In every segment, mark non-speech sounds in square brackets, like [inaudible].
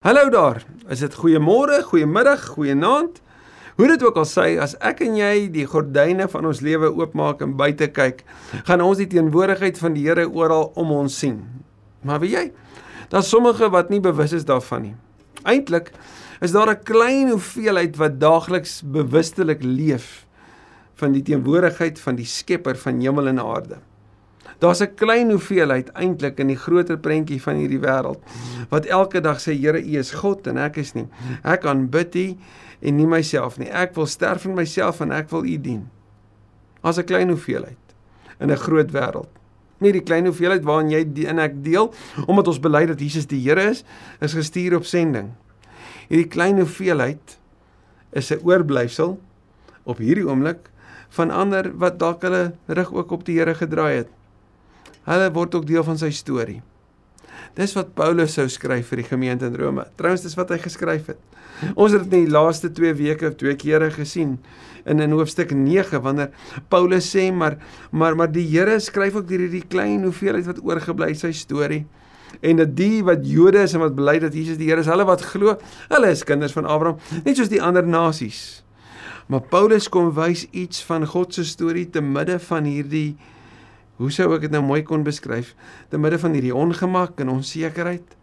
Hallo daar. Is dit goeiemôre, goeiemiddag, goeienaand? Hoe dit ook al sê, as ek en jy die gordyne van ons lewe oopmaak en buite kyk, gaan ons die teenwoordigheid van die Here oral om ons sien. Maar weet jy, daar's sommige wat nie bewus is daarvan nie. Eintlik is daar 'n klein hoeveelheid wat daagliks bewustelik leef van die teenwoordigheid van die Skepper van hemel en aarde. Daar's 'n klein hoeveelheid eintlik in die groter prentjie van hierdie wêreld wat elke dag sê Here U is God en ek is nie. Ek aanbid U en nie myself nie. Ek wil sterf in myself en ek wil U dien. As 'n klein hoeveelheid in 'n groot wêreld. Nie die klein hoeveelheid waarin jy die, en ek deel omdat ons bely dat Jesus die Here is, is gestuur op sending. Hierdie klein hoeveelheid is 'n oorblyfsel op hierdie oomblik van ander wat dalk hulle rug ook op die Here gedraai het. Hulle word ook deel van sy storie. Dis wat Paulus sou skryf vir die gemeente in Rome. Trouwens dis wat hy geskryf het. Ons het dit in die laaste 2 weke of twee kere gesien in in hoofstuk 9 wanneer Paulus sê maar maar maar die Here skryf ook hierdie klein hoeveelheid wat oorgebly sy storie en dat die wat Jode is en wat bely dat Jesus die Here is, hulle wat glo, hulle is kinders van Abraham, net soos die ander nasies. Maar Paulus kom wys iets van God se storie te midde van hierdie Hoe sou ek dit nou mooi kon beskryf? Te midde van hierdie ongemak en onsekerheid.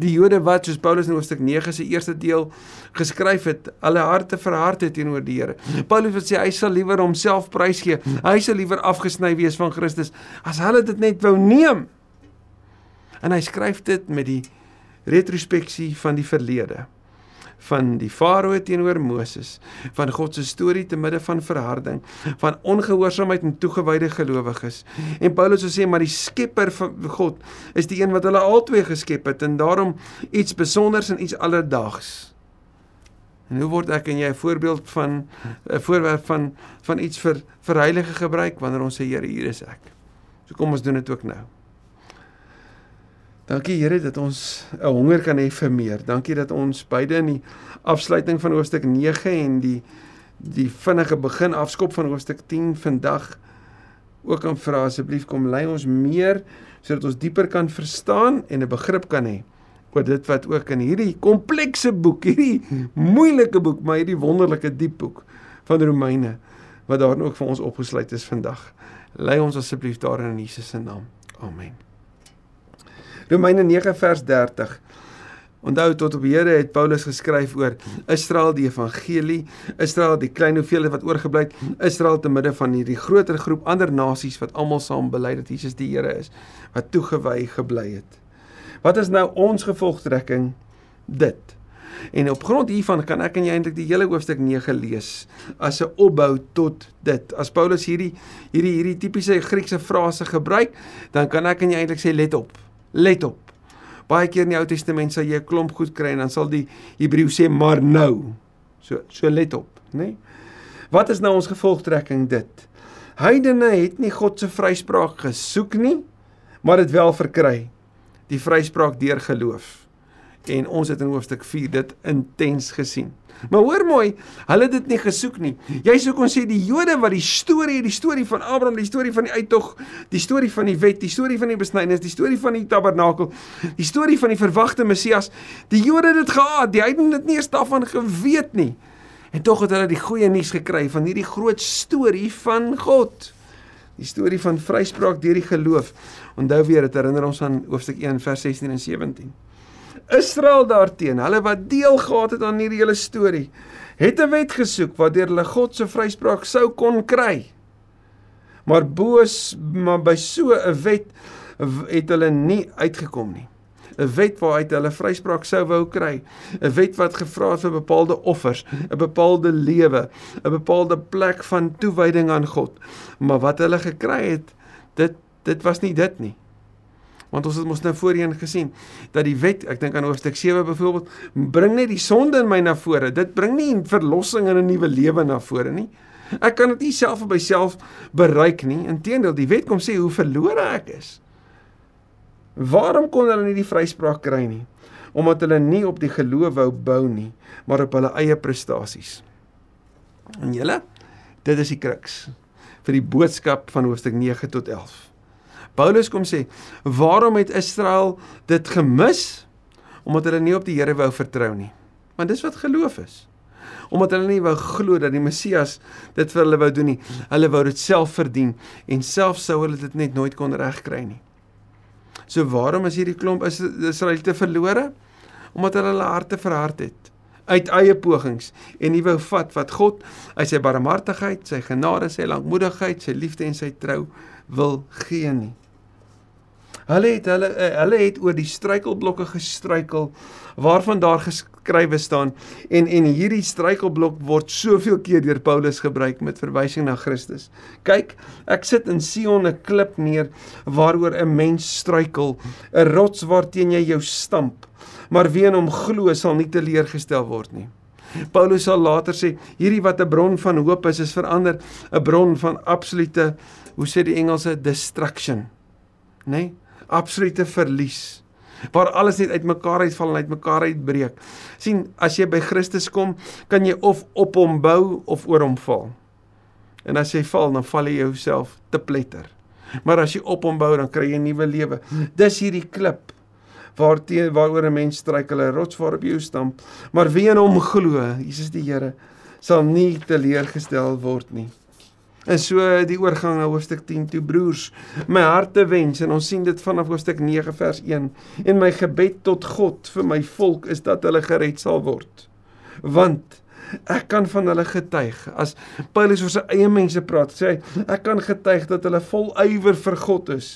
Die Jode wat soos Paulus in hoofstuk 9 se eerste deel geskryf het, alle harte verhard het teenoor die Here. Paulus het sê hy sal liewer homself prysgee. Hy sal liewer afgesny wees van Christus as hulle dit net wou neem. En hy skryf dit met die retrospeksie van die verlede van die farao teenoor Moses, van God se storie te midde van verharding, van ongehoorsaamheid en toegewyde gelowiges. En Paulus sê maar die Skepper van God is die een wat hulle albei geskep het en daarom iets spesonders en iets alledaags. En hoe word ek en jy 'n voorbeeld van 'n voorwerp van van iets vir vir heilige gebruik wanneer ons sê Here hier is ek. So kom ons doen dit ook nou. Dankie Here dat ons 'n honger kan hê vir meer. Dankie dat ons beide in die afsluiting van hoofstuk 9 en die die vinnige begin afskop van hoofstuk 10 vandag ook kan vra asseblief kom lei ons meer sodat ons dieper kan verstaan en 'n begrip kan hê oor dit wat ook in hierdie komplekse boek, hierdie moeilike boek, maar hierdie wonderlike diep boek van Romeine wat daarin ook vir ons opgesluit is vandag. Lei ons asseblief daarin in Jesus se naam. Amen. Romeine 9 vers 30. Onthou tot op Here het Paulus geskryf oor Israel die evangelie, Israel die klein hoeveelheid wat oorgebly het, Israel te midde van hierdie groter groep ander nasies wat almal saam bely dat Jesus die Here is, wat toegewy gebly het. Wat is nou ons gevolgtrekking dit? En op grond hiervan kan ek en jy eintlik die hele hoofstuk 9 lees as 'n opbou tot dit. As Paulus hierdie hierdie hierdie tipiese Griekse frase gebruik, dan kan ek en jy eintlik sê let op. Let op. Baie keer in die Ou Testament sal jy 'n klomp goed kry en dan sal die Hebreë sê maar nou. So so let op, né? Nee? Wat is nou ons gevolgtrekking dit? Heidene het nie God se vryspraak gesoek nie, maar dit wel verkry. Die vryspraak deur geloof. En ons het in hoofstuk 4 dit intens gesien. Maar hoor mooi, hulle het dit nie gesoek nie. Jy sou kon sê die Jode wat die storie, die storie van Abraham, die storie van die uittog, die storie van die wet, die storie van die besnydenis, die storie van die tabernakel, die storie van die verwagte Messias, die Jode het dit gehad, die heidene het nie eens daarvan geweet nie. En tog het hulle die goeie nuus gekry van hierdie groot storie van God. Die storie van vryspraak deur die geloof. Onthou weer, dit herinner ons aan hoofstuk 1 vers 16 en 17. Israel daarteen, hulle wat deel gehad het aan hierdie hele storie, het 'n wet gesoek waardeur hulle God se vryspraak sou kon kry. Maar boos maar by so 'n wet het hulle nie uitgekom nie. 'n Wet waaruit hulle vryspraak sou wou kry. 'n Wet wat gevra het vir bepaalde offers, 'n bepaalde lewe, 'n bepaalde plek van toewyding aan God. Maar wat hulle gekry het, dit dit was nie dit nie want ons het mos nou voorheen gesien dat die wet, ek dink aan hoofstuk 7 byvoorbeeld, bring net die sonde in my na vore. Dit bring nie verlossing en 'n nuwe lewe na vore nie. Ek kan dit nie self op myself bereik nie. Inteendeel, die wet kom sê hoe verlore ek is. Waarom kon hulle nie die vryspraak kry nie? Omdat hulle nie op die geloof wou bou nie, maar op hulle eie prestasies. En julle, dit is die kruks vir die boodskap van hoofstuk 9 tot 11. Paulus kom sê, "Waarom het Israel dit gemis? omdat hulle nie op die Here wou vertrou nie. Want dis wat geloof is. Omdat hulle nie wou glo dat die Messias dit vir hulle wou doen nie. Hulle wou dit self verdien en self sou hulle dit net nooit kon regkry nie. So waarom is hierdie klomp Israeliete verlore? Omdat hulle hulle harte verhard het uit eie pogings en nie wou vat wat God uit sy barmhartigheid, sy genade, sy lankmoedigheid, sy liefde en sy trou wil gee nie. Hulle het hulle eh, hulle het oor die struikelblokke gestruikel waarvan daar geskrywe staan en en hierdie struikelblok word soveel keer deur Paulus gebruik met verwysing na Christus. Kyk, ek sit in Sion 'n klip neer waaroor 'n mens struikel, 'n rots waarteen jy jou stamp, maar wie in hom glo sal nie teleurgestel word nie. Paulus sal later sê hierdie wat 'n bron van hoop is is verander 'n bron van absolute hoe sê die Engelse destruction. Né? Nee? Absolute verlies waar alles net uitmekaar uitval en uitmekaar uitbreek. sien, as jy by Christus kom, kan jy of op hom bou of oor hom val. En as jy val, dan val jy jouself te pletter. Maar as jy op hom bou, dan kry jy 'n nuwe lewe. Dis hierdie klip waarteen waaroor 'n mens struikel, 'n rots waarop jy stamp, maar wie in hom glo, Jesus die Here, sal nie teleurgestel word nie. En so die oorgang na hoofstuk 10 toe broers, my harte wens en ons sien dit vanaf hoofstuk 9 vers 1 en my gebed tot God vir my volk is dat hulle gered sal word. Want ek kan van hulle getuig as Paulus oor sy eie mense praat, sê hy ek kan getuig dat hulle vol ywer vir God is,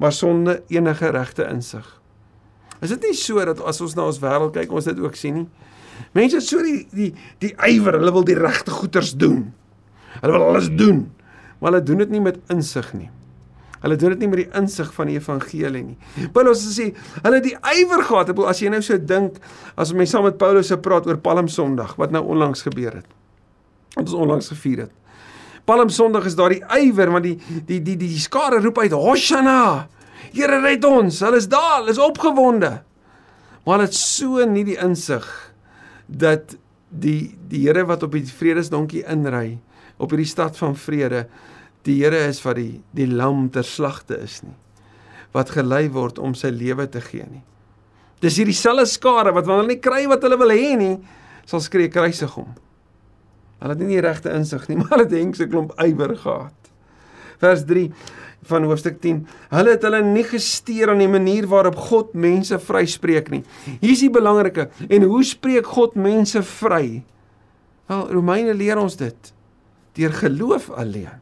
maar sonder enige regte insig. Is dit nie so dat as ons na ons wêreld kyk, ons dit ook sien nie? Mense het so die die die ywer, hulle wil die regte goeders doen. Hulle wil alles doen, maar hulle doen dit nie met insig nie. Hulle doen dit nie met die insig van die evangelie nie. Paulus sê, hulle het die ywer gehad. Ek bedoel as jy nou so dink as ons saam met Paulus se praat oor Palm Sondag wat nou onlangs gebeur het. Wat ons onlangs gevier het. Palm Sondag is daar die ywer want die die die die, die skare roep uit Hosanna. Here red ons. Hulle is daar, hulle is opgewonde. Maar het so nie die insig dat die die Here wat op die vredesdonkie inry op hierdie stad van vrede die Here is wat die die lam ter slagte is nie wat gelei word om sy lewe te gee nie dis hierdie selfe skare wat wanneer hulle nie kry wat hulle wil hê nie sal skree kruisig hom hulle het nie die regte insig nie [laughs] maar hulle dink se klomp ywer gehad vers 3 van hoofstuk 10. Hulle het hulle nie gesteer aan die manier waarop God mense vryspreek nie. Hier is die belangrike. En hoe spreek God mense vry? Wel, Romeine leer ons dit deur geloof alleen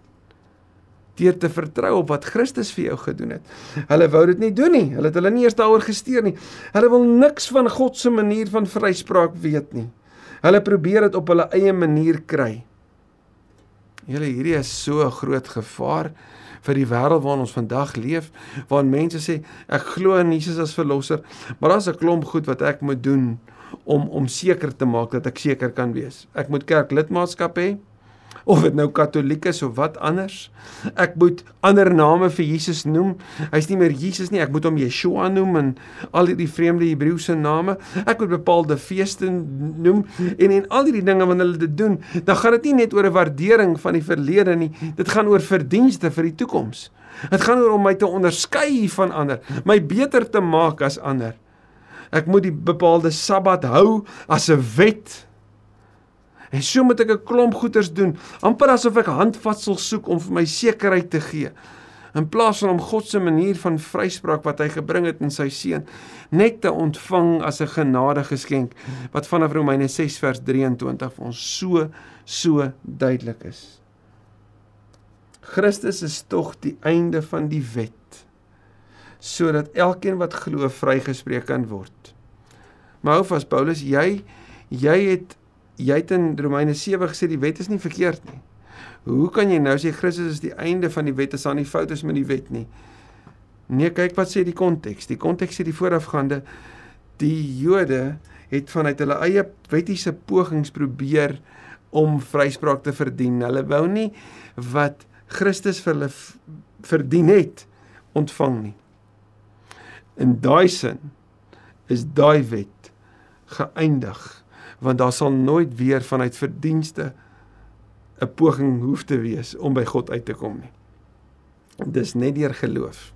deur te vertrou op wat Christus vir jou gedoen het. Hulle wou dit nie doen nie. Hulle het hulle nie eers daaroor gesteer nie. Hulle wil niks van God se manier van vryspraak weet nie. Hulle probeer dit op hulle eie manier kry. Julle hierdie is so 'n groot gevaar vir die wêreld waarin ons vandag leef, waar mense sê ek glo in Jesus as verlosser, maar daar's 'n klomp goed wat ek moet doen om om seker te maak dat ek seker kan wees. Ek moet kerklidmaatskap hê [laughs] of dit nou katoliek is of wat anders. Ek moet ander name vir Jesus noem. Hy's nie meer Jesus nie, ek moet hom Yeshua noem en al hierdie vreemde Hebreëse name. Ek moet bepaalde feeste noem en en al hierdie dinge wanneer hulle dit doen, dan gaan dit nie net oor 'n waardering van die verlede nie. Dit gaan oor verdienste vir die toekoms. Dit gaan oor om my te onderskei van ander, my beter te maak as ander. Ek moet die bepaalde Sabbat hou as 'n wet En so moet ek 'n klomp goeders doen, amper asof ek handvatsel soek om vir my sekerheid te gee. In plaas van om God se manier van vryspraak wat hy gebring het in sy seun net te ontvang as 'n genade geskenk wat vanaf Romeine 6 vers 23 vir ons so so duidelik is. Christus is tog die einde van die wet sodat elkeen wat glo vrygespreek kan word. Maar hou vas Paulus, jy jy het jy het in Romeine 7 gesê die wet is nie verkeerd nie. Hoe kan jy nou sê Christus is die einde van die wet as daar nie foute is met die wet nie? Nee, kyk wat sê die konteks. Die konteks sê die voorafgaande die Jode het vanuit hulle eie wettiese pogings probeer om vryspraak te verdien. Hulle wou nie wat Christus vir hulle verdien het ontvang nie. In daai sin is daai wet geëindig want daar sal nooit weer vanuit verdienste 'n poging hoef te wees om by God uit te kom nie. Dis net deur geloof.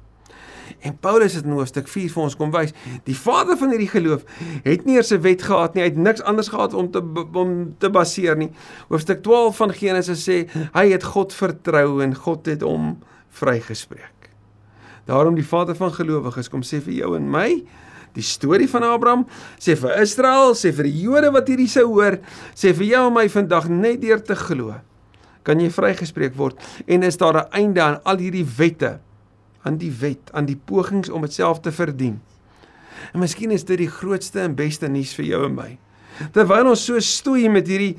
En Paulus het in hoofstuk 4 vir ons kom wys, die vader van hierdie geloof het nie eers 'n wet gehad nie, hy het niks anders gehad om te om te baseer nie. Hoofstuk 12 van Genesis sê hy het God vertrou en God het hom vrygespreek. Daarom die vader van gelowiges kom sê vir jou en my, die storie van Abraham, sê vir Israel, sê vir die Jode wat hierdie sou hoor, sê vir jou en my vandag net deur te glo kan jy vrygespreek word. En is daar 'n einde aan al hierdie wette aan die wet aan die pogings om dit self te verdien? En miskien is dit die grootste en beste nuus vir jou en my terwyl ons so stoei met hierdie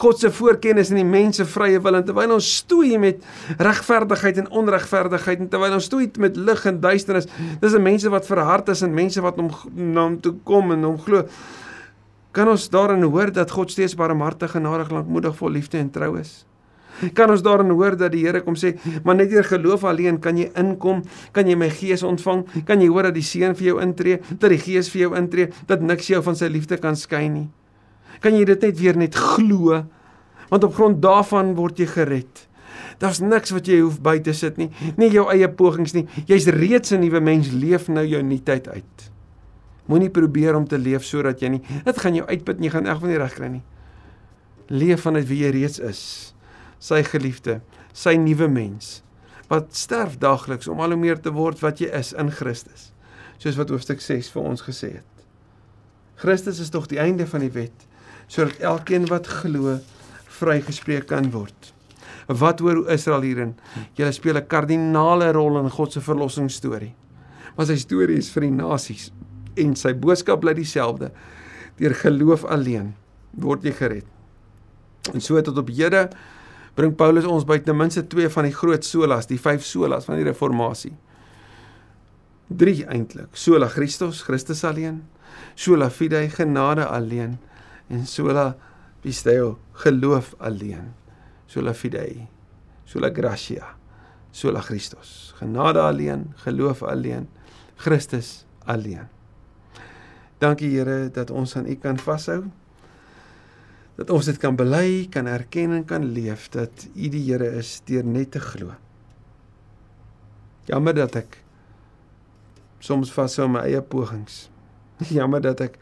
God se voorkennis en die mens se vrye wil en terwyl ons stoei met regverdigheid en onregverdigheid en terwyl ons stoei met lig en duisternis dis mense wat verhard is en mense wat hom na hom toe kom en hom glo kan ons daarin hoor dat God steeds barmhartig genadig lankmoedig vol liefde en trou is kan ons daarin hoor dat die Here kom sê, maar net deur geloof alleen kan jy inkom, kan jy my gees ontvang, kan jy hoor dat die Seun vir jou intree, dat die Gees vir jou intree, dat niks jou van sy liefde kan skei nie. Kan jy dit net weer net glo? Want op grond daarvan word jy gered. Daar's niks wat jy hoef by te sit nie, nie jou eie pogings nie. Jy's reeds 'n nuwe mens, leef nou jou nuutheid uit. Moenie probeer om te leef sodat jy nie, dit gaan jou uitput en jy gaan eg van nie reg kry nie. Leef vanuit wie jy reeds is sy geliefde, sy nuwe mens wat sterf daagliks om al hoe meer te word wat jy is in Christus. Soos wat hoofstuk 6 vir ons gesê het. Christus is tog die einde van die wet sodat elkeen wat glo vrygespreek kan word. Wat hoor Israel hierin? Julle speel 'n kardinale rol in God se verlossingsstorie. Maar sy storie is vir die nasies en sy boodskap bly dieselfde. Deur geloof alleen word jy gered. En so tot op hede bring Paulus ons by ten minste twee van die groot solas, die vyf solas van die reformatie. Drie eintlik: sola Christus, Christus alleen, sola fide, genade alleen en sola pisteo, geloof alleen. Sola fide, sola gratia, sola Christus, genade alleen, geloof alleen, Christus alleen. Dankie Here dat ons aan U kan vashou dat ons dit kan bely, kan erken en kan leef dat U die Here is deur net te glo. Jammer dat ek soms vashou my eie pogings. [laughs] Jammer dat ek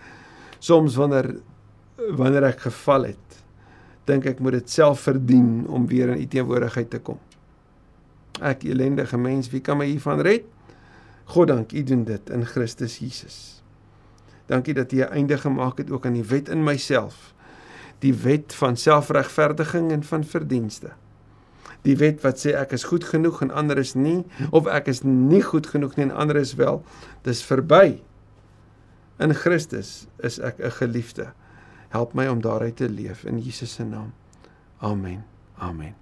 soms wanneer wanneer ek geval het, dink ek moet dit self verdien om weer in U teenwoordigheid te kom. Ek elendige mens, wie kan my hiervan red? God dank, U doen dit in Christus Jesus. Dankie dat U 'n einde gemaak het ook aan die wet in myself die wet van selfregverdiging en van verdienste. Die wet wat sê ek is goed genoeg en ander is nie of ek is nie goed genoeg nie en ander is wel, dis verby. In Christus is ek 'n geliefde. Help my om daaruit te leef in Jesus se naam. Amen. Amen.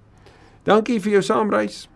Dankie vir jou saamreis.